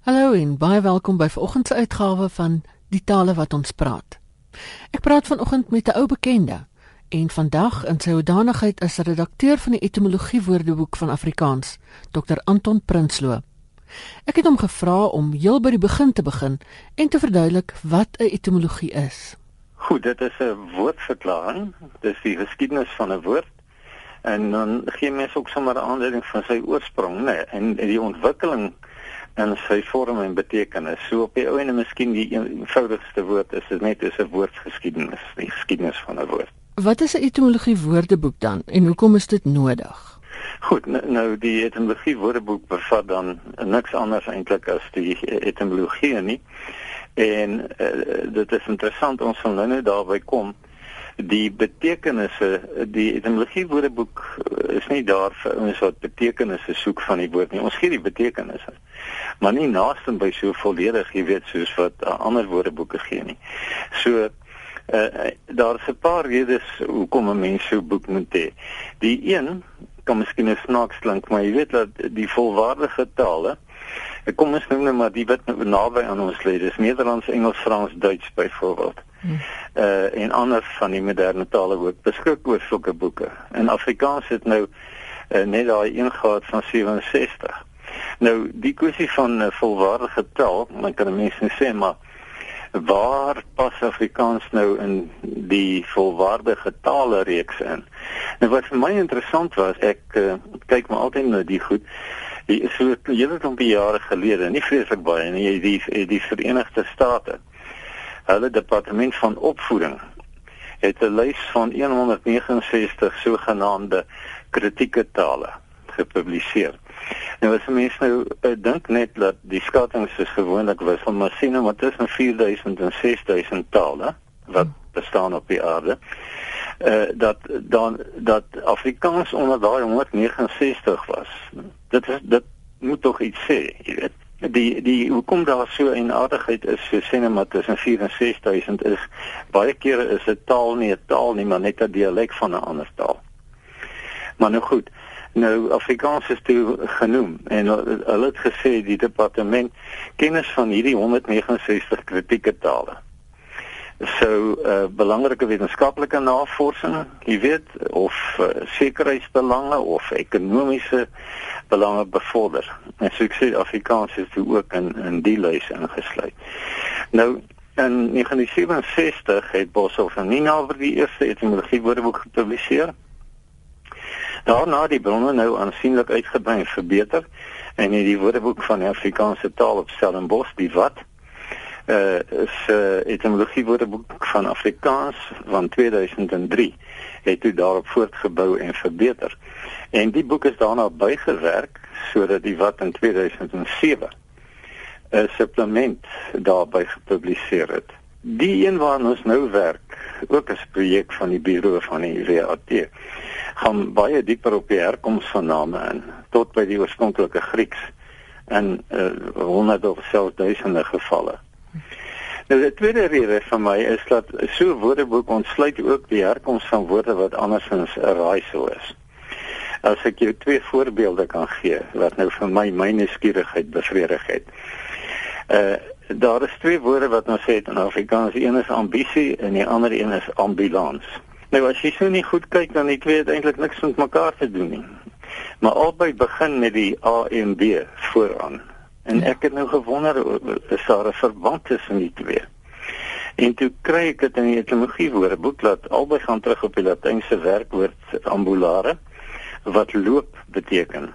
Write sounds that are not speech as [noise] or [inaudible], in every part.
Hallo en baie welkom by vanoggend se uitgawe van Die tale wat ons praat. Ek praat vanoggend met 'n ou bekende en vandag in sy hoedanigheid as redakteur van die etimologie woordeboek van Afrikaans, Dr Anton Prinsloo. Ek het hom gevra om heel by die begin te begin en te verduidelik wat 'n etimologie is. Goed, dit is 'n woordverklaring. Dit is die geskiedenis van 'n woord. En dan gee mens ook sommer 'n aanduiding van sy oorsprong, né, nee, en die ontwikkeling in sy vorm en betekenis. So op die ou en miskien die eenvoudigste woord is dit net 'n woordgeskiedenis, die geskiedenis van 'n woord. Wat is 'n etimologie woordeboek dan en hoekom is dit nodig? Goed, nou die etimologie woordeboek bevat dan niks anders eintlik as die etimologie nie. En uh, dit is interessant ons sal nou net daarby kom. Die betekenisse, die etimologie woordeboek eh, is nie daar vir ons wat betekenisse soek van die woord nie. Ons gee die betekenisse. Maar nie naaste by so volledig, jy weet, soos wat uh, ander woordeboeke gee nie. So uh, daar is 'n paar redes hoekom 'n mens so 'n boek moet hê. Die een kan miskien 'n snaaks klink, maar jy weet dat die volwaardige tale Kom ons noem net maar die wat naby aan ons lê, dis Nederlands, Engels, Frans, Duits byvoorbeeld. Hmm. Uh en ander van die moderne tale ook beskik oor sulke boeke. In Afrikaans het nou uh, net daai gehad van 67. Nou die kwessie van 'n uh, volwaardige taal, dan kan mense sê maar waar pas Afrikaans nou in die volwaardige tale reeks in? Nou wat vir my interessant was, ek uh, kyk maar altyd na die goed die so hele klompie jare gelede, nie vreeslik baie nie, die die, die Verenigde State. Hulle departement van opvoeding het 'n lys van 169 sogenaamde kritieke tale gepubliseer. Nou as mense nou uh, dink net dat die skattings is gewoonlik wissel, maar sien nou maar tussen 4000 en 6000 tale wat bestaan op die aarde uh, dat dan dat Afrikaans onder daai 169 was. Dit is dit moet tog iets sê, jy weet. Die die hoekom daar so 'n aardigheid is so sê net maar tussen 4 en 6000 is baie kere is 'n taal nie 'n taal nie, maar net 'n dialek van 'n ander taal. Maar nou goed. Nou Afrikaans is toe genoem en hulle het gesê die departement kennis van hierdie 169 kritieke tale sou uh, belangrike wetenskaplike navorsing, jy weet, of uh, sekuriteitsbelange of ekonomiese belange bevorder. En so ek sê Afrikaans is toe ook in in die lys ingesluit. Nou in 1967 het Boshoff en Nina oor die eerste etimologie woordeboek gepubliseer. Daarna die bronne nou aansienlik uitgebrei en verbeter en in die woordeboek van die Afrikaanse taal op Stellenbosch, die wat uh is 'n uh, etimologie woordeboek van Afrikaans van 2003 het toe daarop voortgebou en verbeter. En die boek is daarna bygewerk sodat die wat in 2007 'n supplement daarby gepubliseer het. Die een waarna ons nou werk, ook as projek van die bureau van die WAT, gaan baie dieper op die herkoms van name in tot by die oorspronklike Grieks en uh, honderde of selfs duisende gevalle. Nou die tweede rede vir my is dat so woordeboek ontsluit ook die herkoms van woorde wat andersins 'n raaisel is. As ek jou twee voorbeelde kan gee wat nou vir my my nuuskierigheid bevredig het. Uh daar is twee woorde wat ons sê in Afrikaans, een is ambisie en die ander een is ambulans. Nou as jy so nie goed kyk dan die twee het eintlik niks met mekaar te doen nie. Maar albei begin met die A en B vooraan. En ek het nou gewonder is daar 'n verband tussen die twee? En toe kry ek dit in die etimologie woordeboek dat albei gaan terug op die latynse werkwoord ambulare wat loop beteken.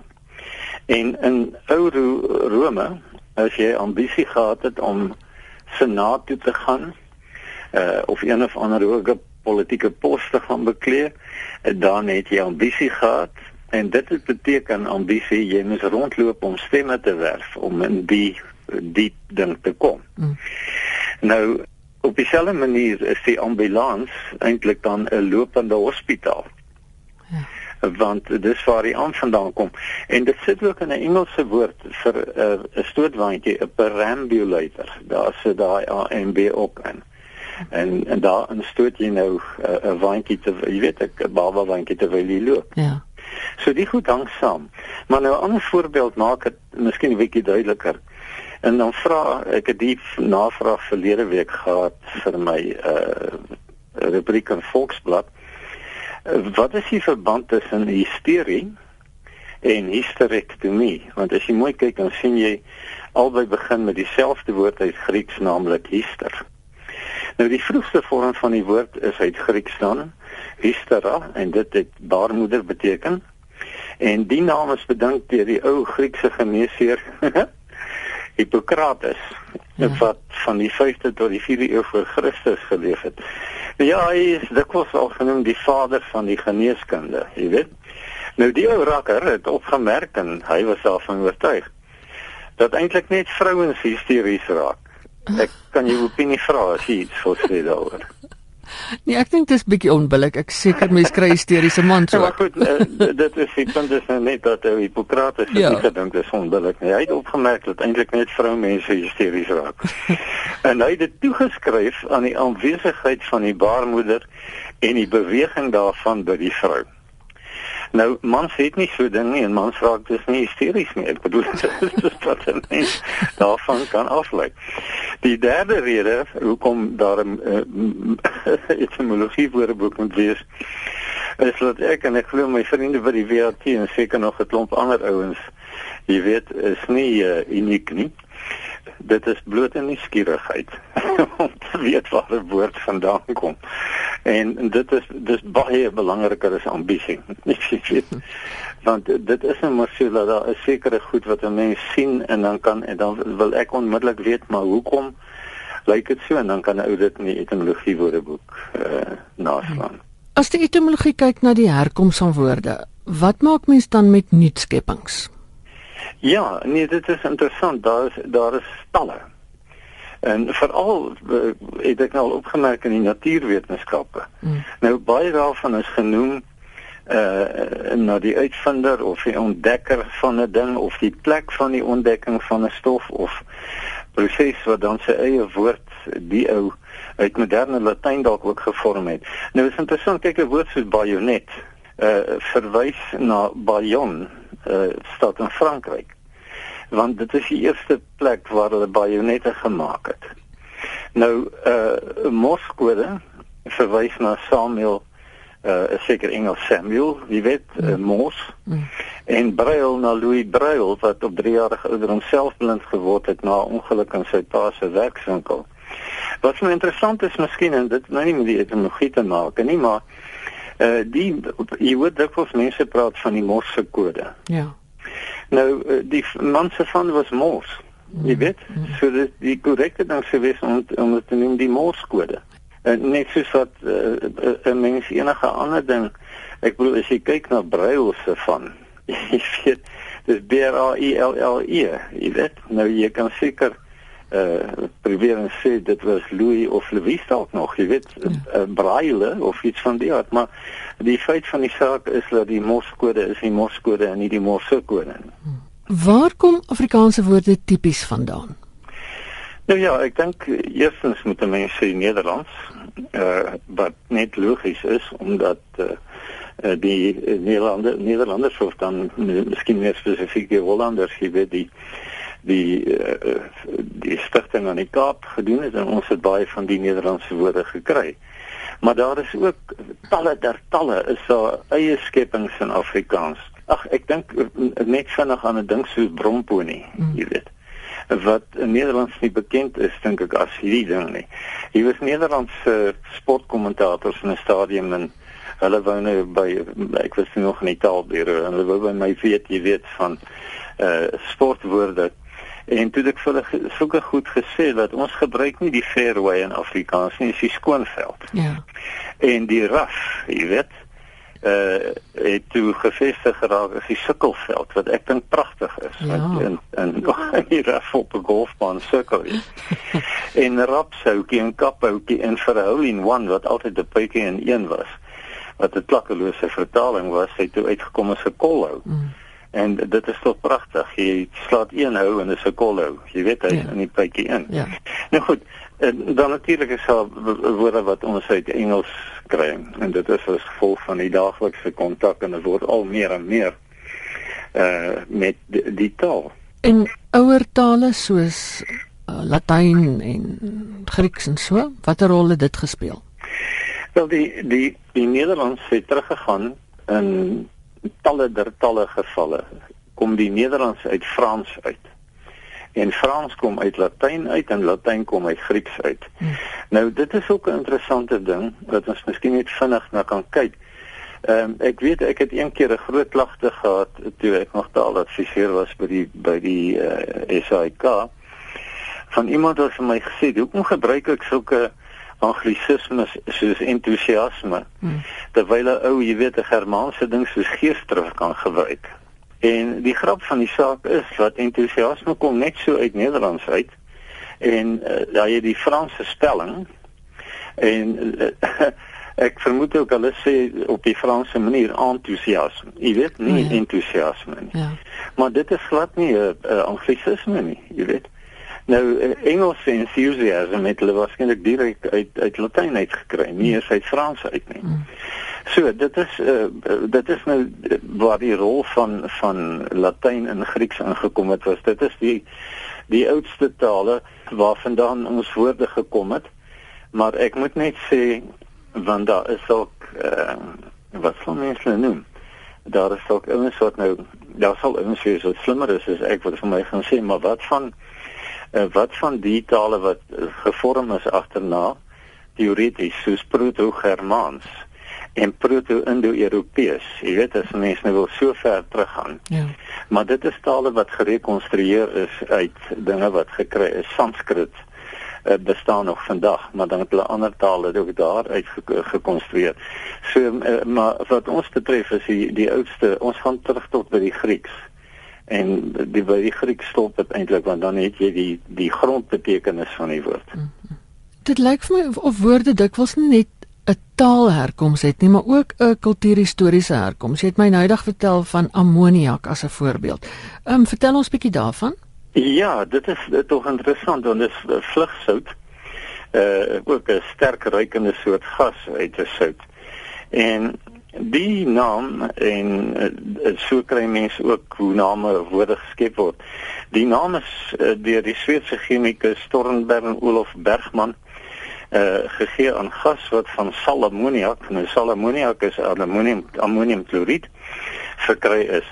En in ou Rome as jy ambisie gehad het om senaat toe te gaan uh of een of ander hoë politieke pos te gaan beklee, dan het jy ambisie gehad En dit het beteken ambisie jy moet rondloop om stemme te werf om in die die ding te kom. Mm. Nou op dieselfde manier is die ambulans eintlik dan 'n lopende hospitaal. Ja. Want dis waar die aan vandaan kom. En dit sit ook in 'n Engelse woord vir 'n uh, stootwaandjie, 'n perambulator. Daar sit daai A en B ook in. En en daar instoot jy nou 'n uh, waandjie te jy weet 'n baba waandjie terwyl jy loop. Ja. So die goed hang saam. Maar nou 'n ander voorbeeld maak dit miskien 'n bietjie duideliker. En dan vra ek het die navraag verlede week gehad vir my uh rubriek in Volksblad. Uh, wat is die verband tussen hysterie en hysterektomie? Want as jy mooi kyk dan sien jy albei begin met dieselfde woord uit Grieks naamlik hyster. Nou die vroegste vorm van die woord is uit Grieks dan hystera en dit het baarmoeder beteken. En die naam is bedink deur die ou Griekse geneesheer [laughs] Hippokrates ja. wat van die 5de tot die 4de eeu voor Christus geleef het. Ja, hy is dikwels al genoem die vader van die geneeskunde, jy weet. Nou die ou rakker het opgemerk en hy was self van oortuig dat eintlik net vrouens hysteries raak. Ek kan jou opinie vra as jy iets wil sê daaroor. [laughs] Nee, ek dink dit is bietjie onbillik. Ek seker mense kry hysteriese man so. Ja, maar goed, uh, dit is ek vind dit nou net dat uh, Hippokrates ja. het gedink dit is onbillik. Nee, hy het opgemerk dat eintlik net vroumense hysteries raak. [laughs] en hy het dit toegeskryf aan die aanwesigheid van die baarmoeder en die beweging daarvan by die vrou. Nou mans het nie so ding nie en mans raak dus nie hysteries nie. Ek bedoel [laughs] dit is wat 'n mens daarvan kan aflei. Die derde rede hoekom daar 'n [laughs] uh, etimologie woordeboek moet wees is dat ek en ek glo my vriende by die WRT en seker nog 'n klomp ander ouens, jy weet, is nie uh, uniek nie dit is bloot 'n nuuskierigheid [laughs] om te weet waar 'n woord vandaan kom. En dit is dis baie belangriker as ambisie. [laughs] Ek weet. Want dit is 'n masjula, daar is sekere goed wat 'n mens sien en dan kan en dan wil ek onmiddellik weet maar hoekom lyk dit so en dan kan 'n ou dit in die etimologie woordeboek uh, naslaan. As die etimologie kyk na die herkoms van woorde, wat maak mens dan met nuutskeppings? Ja, nee, dit is interessant. Daar is daar is talle. En veral eh, het ek nou opgemerk in die natuurwetenskappe. Mm. Nou baie daarvan is genoem uh na die uitvinder of die ontdekker van 'n ding of die plek van die ontdekking van 'n stof of proses wat dan sy eie woord die ou uit moderne Latyn dalk ook gevorm het. Nou is interessant kyk 'n woord soos bajonet uh verwys na bajon uh stad in Frankryk want dit is die eerste plek waar hulle bajonette gemaak het. Nou uh Moskode verwys na Samuel uh seker Engels Samuel, wie weet, uh, mm. Mos. Mm. En Braille na Louis Braille wat op 3 jarige ouderdom self blind geword het na ongeluk in sy pa se werkswinkel. Wat my interessant is miskien en dit nou nie met die etimologie te maak nie, maar uh die jy hoor dikwels mense praat van die Morse kode. Ja. Nou eh, die man se van was Mors. Jy mm. weet, so dit die korrekte ding sou wees om om dit te noem die Morskode. En net soos wat uh, 'n mens enige ander ding, ek bedoel as jy kyk na Braille se van, [laughs] jy weet, dis B R A I L L E, jy weet. Nou jy kan seker uh probeer en sê dit was Louis of Louis dalk nog, jy weet, ja. uh, Braille of iets van die aard, maar die feit van die saak is dat die Morskode is die Morskode en nie die Morsekode nie. Waar kom Afrikaanse woorde tipies vandaan? Nou ja, ek dink eerstens moet mense sê Nederlands, uh wat net logies is omdat uh die Nederlande Nederlanders of dan miskien meer spesifiek die Hollanders hier weet die die uh, die stigting aan die Kaap gedoen het en ons het baie van die Nederlandse woorde gekry. Maar daar is ook talle der talle is daar eie skepings in Afrikaans. Ag ek dink net vinnig aan 'n ding soos bromponie, mm. jy weet. Wat in Nederlands nie bekend is dink ek as hierdie ding nie. Hy was Nederlandse sportkommentators in 'n stadium en hulle wou nou by ek was nog in Italië en hulle wou by my weet jy weet van uh sportwoorde En toe ek vir hulle soeke goed gesê dat ons gebruik nie die fairway in Afrikaans nie, dis die skoonveld. Ja. En die raf, jy weet, uh het toe gevestig geraak as die sukkelveld wat ek dink pragtig is. Ja. En en [laughs] die raf op 'n golfbaan sukkel. [laughs] en rapsoutjie en kaphoutjie en vir hole in one wat altyd 'n puitjie in een was wat 'n klakkelose vertaling was, het toe uitgekom as 'n kollhou. Mm. En dit is tot pragtig. Jy slaat een hou en dit is 'n kollhou. Jy weet hy ja. in die pypie in. Ja. Nou goed, dan natuurlik is daar woorde wat ons uit Engels kry en dit is as gevolg van die daaglikse kontak en dit word al meer en meer uh met die, die taal. En ouer tale soos uh, Latyn en Grieks en so, watter rol het dit gespeel? Wel die die die Nederlands het teruggegaan in talle der talle gevalle kom die Nederlands uit Frans uit. En Frans kom uit Latyn uit en Latyn kom uit Grieks uit. Hmm. Nou dit is ook 'n interessante ding wat ons miskien net vinnig na kan kyk. Ehm um, ek weet ek het een keer 'n groot klagte gehad toe ek nog taaladviseur was by die by die uh, eh, SAIK van iemand wat vir my gesê het, "Hoekom gebruik ek sulke anglisismes soos entoesiasme hmm. terwyl 'n ou, jy weet, 'n Germaanse ding soos geesdrif kan gebruik?" En die grap van die saak is dat entoesiasme kom net so uit Nederlands uit en uh, daar jy die Franse spelling en uh, [laughs] ek vermoed ook hulle sê op die Franse manier entoesiasme. Jy weet nie ja. entoesiasme nie. Ja. Maar dit is glad nie 'n uh, uh, anglisisme nie, jy weet. Nou uh, Engels en enthusiasm het hulle waarskynlik direk uit uit Latyn uitgekry, nie eers uit Frans uit nie. Mm. So dit is uh, dit is nou waar die rol van van Latyn en Grieks ingekom het was. Dit is die die oudste tale waarvandaan ons woorde gekom het. Maar ek moet net sê want daar is ook uh, wat sal mense nou noem? Daar is ook ouens wat nou daar sal ouens wees wat slimmer is as ek wat vir my gaan sê, maar wat van uh, wat van die tale wat gevorm is agterna teoreties soos proto-germaans en proto-indo-europees. Jy weet as mense nou wil so ver teruggaan. Ja. Maar dit is tale wat gerekonstrueer is uit dinge wat gekry is Sanskrit uh, bestaan nog vandag, maar dan het hulle ander tale ook daar uit gekonstrueer. So uh, maar wat ons betref is die die oudste, ons gaan terug tot by die Grieks. En die by die Grieks stop dit eintlik want dan het jy die die grondbetekenis van die woord. Mm -hmm. Dit lyk vir my of, of woorde dikwels nie net 'n taalherkoms het nie, maar ook 'n kultuurhistoriese herkoms. Jy het my nou-dag vertel van ammoniak as 'n voorbeeld. Ehm um, vertel ons bietjie daarvan. Ja, dit is tog interessant want dit is vlugsout. Uh ook 'n sterk ruikende soort gas uit 'n sout. En die naam en uh, so kry mense ook hoe name woorde geskep word. Die naam is uh, deur die Sweedse chemikus Stornberg Olof Bergman uh gegee aan gas wat van salammoniak, nou salammoniak is ammonium ammoniumkloried verkry is.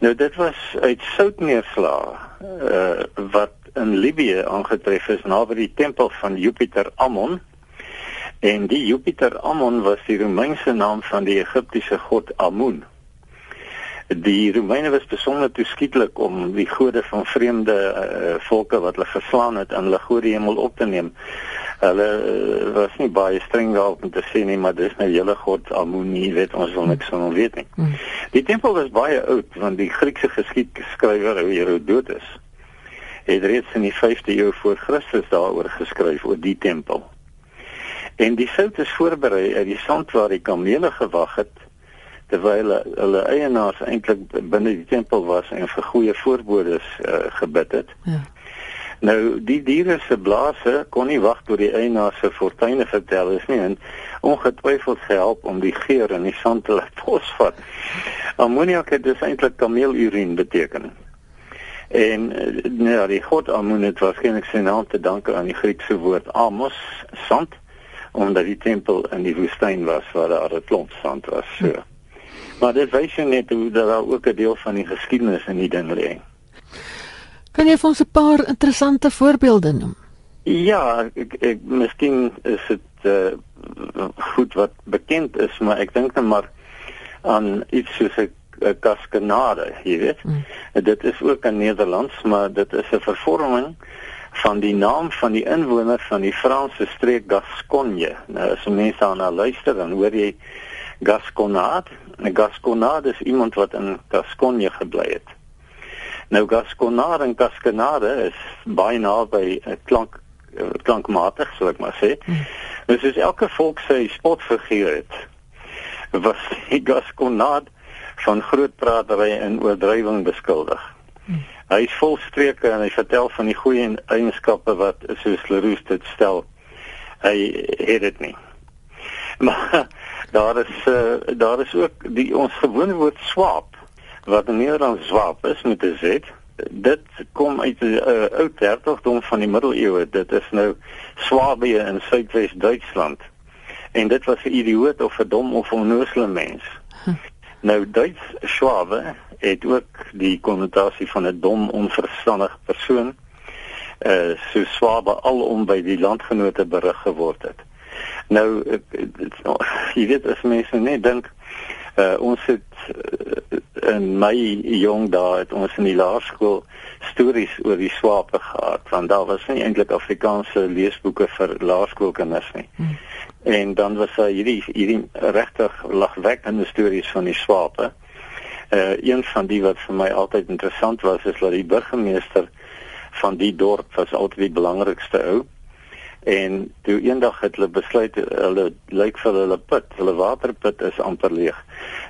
Nou dit was uit soutneerslae uh wat in Libië aangetref is naby die tempel van Jupiter Ammon. En die Jupiter Ammon was die Romeinse naam van die Egiptiese god Amun. Die Romeine was besonder toeskietelik om die gode van vreemde uh, volke wat hulle verslaan het aan hulle gode hemel op te neem hulle uh, was nie baie streng daarop om te sê nie maar dis nou hele god Amunie weet ons wil niks van hom weet nie. Hmm. Die tempel was baie oud want die Griekse geskiedskrywer Herodotus het reeds in die 5de eeu voor Christus daaroor geskryf oor die tempel. En die sout is voorberei uit die sand waar die kamele gewag het terwyl hulle, eienaars eintlik binne die tempel was en vir goeie voorbodes uh, gebid het. Ja. Nou die diere se blaase kon nie wag tot die eienaar se fortuine vertel is nie en ongetwyfeld gehelp om die geur in die sand te laat [laughs] posvat. Ammoniak het dus eintlik kameelurine beteken. En nou die god Amun het waarskynlik sy naam te danke aan die Griekse woord amos, sand, omdat die tempel in die woestyn was waar daar 'n klomp sand was. So. Maar dit wys net hoe daar ook 'n deel van die geskiedenis in die ding lê. Kan jy vir ons 'n paar interessante voorbeelde noem? Ja, ek, ek miskien is dit uh, goed wat bekend is, maar ek dink net maar aan iets soos 'n kaskanade, jy weet. Hmm. Dit is ook in Nederlands, maar dit is 'n vervorming van die naam van die inwoner van die Franse streek Gascogne. Nou as mense daarna luister, dan hoor jy Gasconade. 'n Gasconade is iemand wat in Gascogne gebly het. Nou Gasconade en Cascanade is baie naby 'n klank eh, klankmatig, sou ek maar sê. Hmm. Dus is elke volk sy spotfiguur het. Was die Gasconade van groot pratery en oordrywing beskuldig. Hmm. Hy is vol streke en hy vertel van die goeie eienskappe wat soos Leroux dit stel. Hy het dit nie. [laughs] Maar daar is uh, daar is ook die ons gewone woord swap wat meer dan swap is met 'n z dit kom uit 'n uh, ou hertogdom van die middeleeue. Dit is nou Swabië in Suidwes Duitsland. En dit was 'n idioot of 'n dom of 'n onnoosele mens. Nou Duits Schwabe het ook die konnotasie van 'n dom, onverstandige persoon. Uh so Swabe alom by die landgenote berig geword het. Nou [laughs] jy weet as mense net dink uh ons het uh, in my jong dae het ons in die laerskool stories oor die swape gehad want daar was nie eintlik Afrikaanse leesboeke vir laerskoolkinders nie. Hmm. En dan was daar hierdie hierdie regtig lagwekkende stories van die swape. Uh een van die wat vir my altyd interessant was is dat die burgemeester van die dorp was altyd die belangrikste ou en toe eendag het hulle besluit hulle lyk vir hulle put, hulle waterput is amper leeg.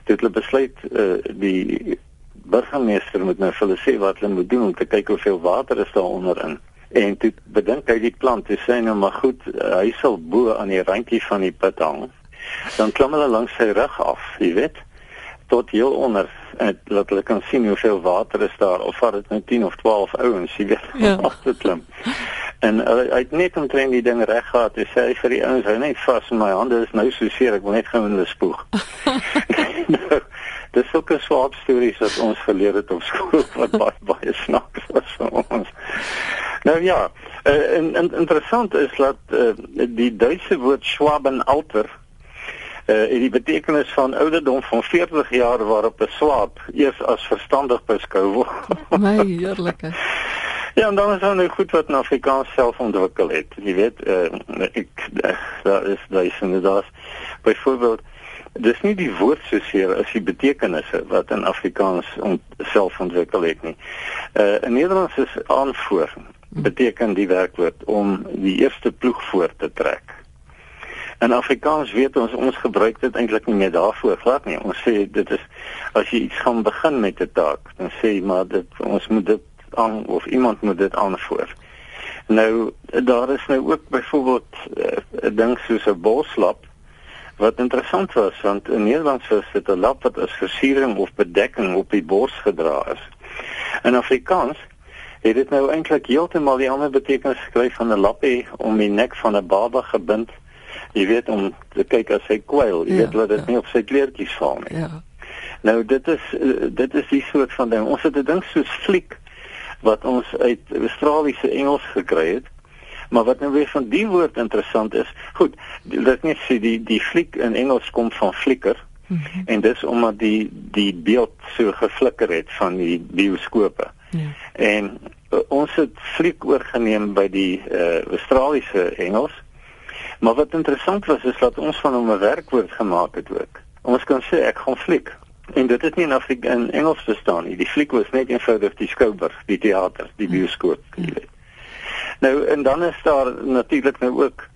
Toe het hulle besluit uh, die burgemeester moet nou vir hulle sê wat hulle moet doen om te kyk hoeveel water is daar onderin. En toe bedink hy die plant, hy sê nou maar goed, hy sal bo aan die randjie van die put hang. Dan klim hulle langs sy rug af, jy weet, tot heel onder en laat hulle kan sien hoeveel water is daar of vat dit nou 10 of 12 ouens, jy weet, ja. [laughs] af te klim. En uh, hy het net omtrent die ding reg gehad. Hy sê vir die ouens hou net vas in my hande is nou so seer ek wil net in hulle spoeg. nou, [laughs] dis ook 'n swaap stories wat ons geleer het op skool [laughs] wat baie baie snaaks was vir ons. Nou ja, uh, en, en interessant is dat uh, die Duitse woord Schwabenalter uh, die betekenis van ouderdom van 40 jaar waarop 'n swaap eers as verstandig beskou word. [laughs] My heerlike. Ja, en dan is daar nou goed wat in Afrikaans self ontwikkel het. Jy weet, uh, ek uh, daar is duisende daar's byvoorbeeld dis nie die woord so seer as die betekenisse wat in Afrikaans ont, self ontwikkel het nie. Uh in Nederlands is aanvoer beteken die werkwoord om die eerste ploeg voor te trek. In Afrikaans weet ons ons gebruik dit eintlik nie meer daarvoor glad nie. Ons sê dit is as jy iets gaan begin met 'n taak, dan sê jy maar dit ons moet dit aan of iemand moet dit aanvoer. Nou daar is nou ook byvoorbeeld eh, 'n uh, ding soos 'n boslap wat interessant was want in Nederland was dit 'n lap wat as versiering of bedekking op die bors gedra is. In Afrikaans het dit nou eintlik heeltemal die ander betekenis gekry van 'n lappie om die nek van 'n baba gebind. Jy weet om te kyk as hy kwyl, jy ja, weet dat dit ja. nie op sy kleertjies val nie. Ja. Nou dit is eh, dit is die soort van ding. Ons het 'n ding soos fliek wat ons uit Australiese Engels gekry het. Maar wat nou weer van die woord interessant is, goed, dit net sê die die fliek in Engels kom van flicker. Mm -hmm. En dis omdat die die beeld so geflikker het van die bioskope. Ja. En uh, ons het fliek oorgeneem by die uh, Australiese Engels. Maar wat interessant was is dat ons van hom 'n werkwoord gemaak het ook. Ons kan sê ek gaan fliek En dit het nie in Afrika in Engels verstaan nie. Die fliek was net eenvoudig die skouber, die teater, die bioskoop, jy weet. Nou en dan is daar natuurlik nou ook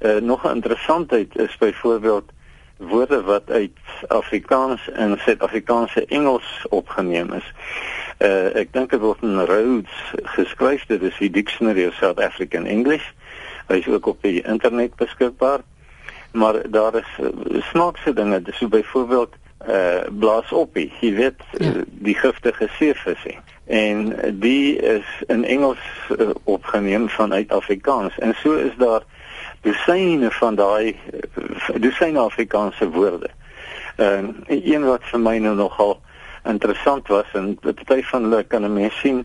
uh, nog 'n interessantheid is byvoorbeeld woorde wat uit Afrikaans en Suid-Afrikaanse Engels opgeneem is. Uh ek dink dit word in Rhodes geskryf, dit is die Dictionary of South African English. Hy is ook op die internet beskikbaar. Maar daar is uh, snaakse dinge, so byvoorbeeld uh blaas op jy weet ja. uh, die giftige seevisie en die is in Engels uh, opgeneem vanuit Afrikaans en so is daar dosyne van daai dosyne Afrikaanse woorde. En uh, een wat vir my nou nogal interessant was en party van hulle kan 'n mens sien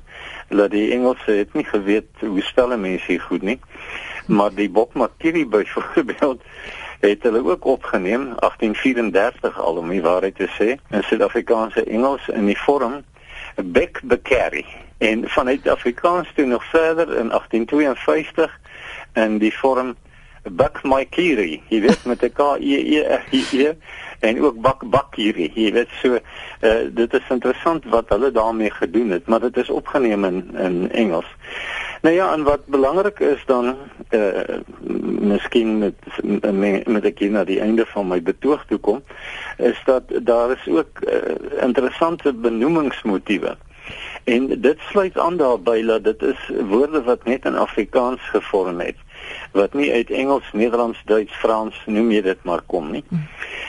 dat die Engelse het nie geweet hoe spel mense goed nie. Maar die Bob Makiri [laughs] byvoorbeeld het hulle ook opgeneem 1834 al om die waarheid te sê in Suid-Afrikaanse Engels in die vorm Beck Becarry en vanuit Afrikaans toe nog verder in 1852 in die vorm Buck My Kiri jy weet met 'n K E E R I E en ook Buck Bakiri jy weet so uh, dit is interessant wat hulle daarmee gedoen het maar dit is opgeneem in in Engels Nou ja, en wat belangrik is dan eh uh, miskien met met ek hier na die einde van my betoog toe kom, is dat daar is ook uh, interessante benoemingsmotiewe. En dit sluit aan daarbey dat dit is woorde wat net in Afrikaans gevorm het wat nie uit Engels, Nederlands, Duits, Frans noem jy dit maar kom nie.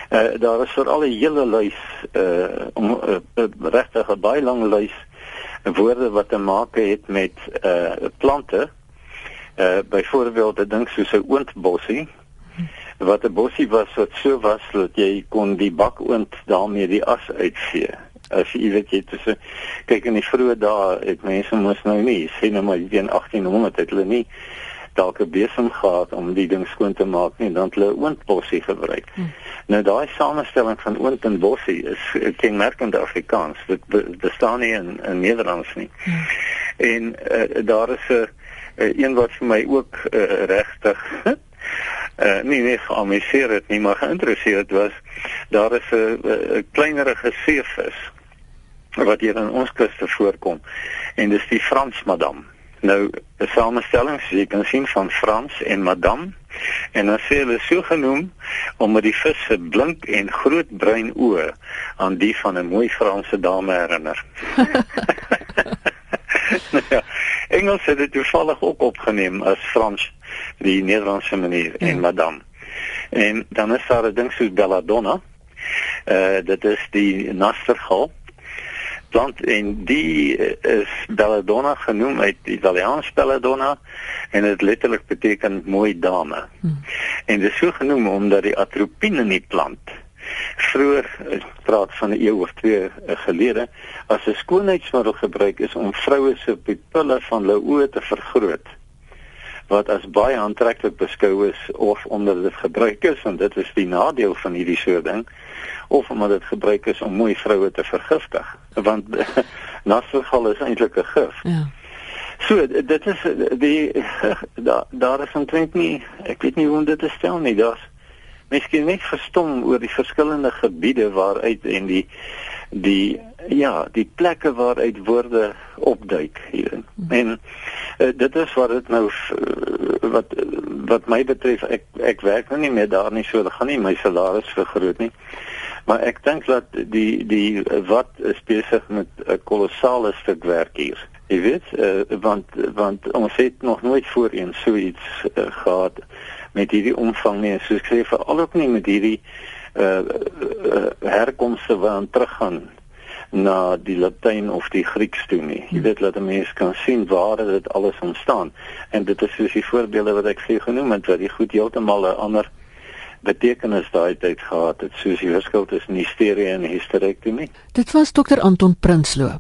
Eh uh, daar is vir al 'n hele lys eh uh, om uh, regtig 'n baie lang lys woorde wat te maak het met uh plante. Uh byvoorbeeld 'n ding soos 'n oontbossie wat 'n bossie was wat so was dat jy kon die bakoond daarmee die as uitvee. As jy weet jy tussen kyk in die vroeë dae het mense mos nou nie sien nou maar in 1800 het hulle nie dalk 'n besem gehad om die ding skoon te maak nie, dan het hulle oontbossie gebruik. Hmm. Nou daai samestelling van oont en bossie is kenmerkend Afrikaans. Dit bestaan nie in, in Nederlands nie. Hmm. En uh, daar is 'n uh, uh, een wat vir my ook uh, regtig uh, [laughs] nie net geamuseer het nie, maar geïnteresseerd was. Daar is 'n uh, kleinerige seevis wat hier in ons kuste voorkom en dis die Fransmadam. Nou, 'n samestelling, so jy kan sien van Frans en Madame en dan sê hulle so genoem omdat die vis se blink en groot bruin oë aan die van 'n mooi Franse dame herinner. nou [laughs] ja, Engels het dit toevallig ook opgeneem as Frans die Nederlandse manier ja. en Madame. En dan is daar 'n ding soos Belladonna. Uh, dit is die nastergal plant en die eh, is belladonna genoem uit Italiaans belladonna en dit letterlik beteken mooi dame. Hmm. En dit is so genoem omdat die atropine in die plant vroeër praat van 'n eeu of twee eh, gelede as 'n skoonheidsmiddel gebruik is om vroue se pupille van hulle oë te vergroot wat as baie aantreklik beskou is of omdat dit gebruik is en dit is die nadeel van hierdie soort ding of omdat dit gebruik is om mooi vroue te vergiftig want [laughs] nasverval is eintlik 'n gif. Ja. So dit is die [laughs] daar daar is omtrent nie ek weet nie hoe om dit te stel nie. Daar's miskien net verstom oor die verskillende gebiede waaruit en die die ja, die plekke waaruit woorde opduik hierin. Hmm. En uh, dit is wat dit nou uh, wat wat my betref ek ek werk nou nie meer daar nie so, dit gaan nie my salaris vergroot nie. Maar ek dink dat die die wat besig met 'n kolossale stuk werk hier. Jy weet, uh, want want ons het nog nooit voorheen so iets uh, gehad met hierdie omvang nie. So ek sê veral ook nie met hierdie uh, uh herkomste wat aan teruggaan na die Latyn of die Grieks toe nie. Jy weet dat 'n mens kan sien waar dit alles ontstaan en dit is soos die voorbeelde wat ek vir genoem het wat die goed heeltemal 'n ander betekenis daai tyd gehad het soos die verskil tussen hysterie en hysterektomie. Dit was dokter Anton Prinsloo.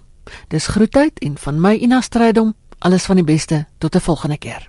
Dis groetheid en van my Ina Strydom, alles van die beste tot 'n volgende keer.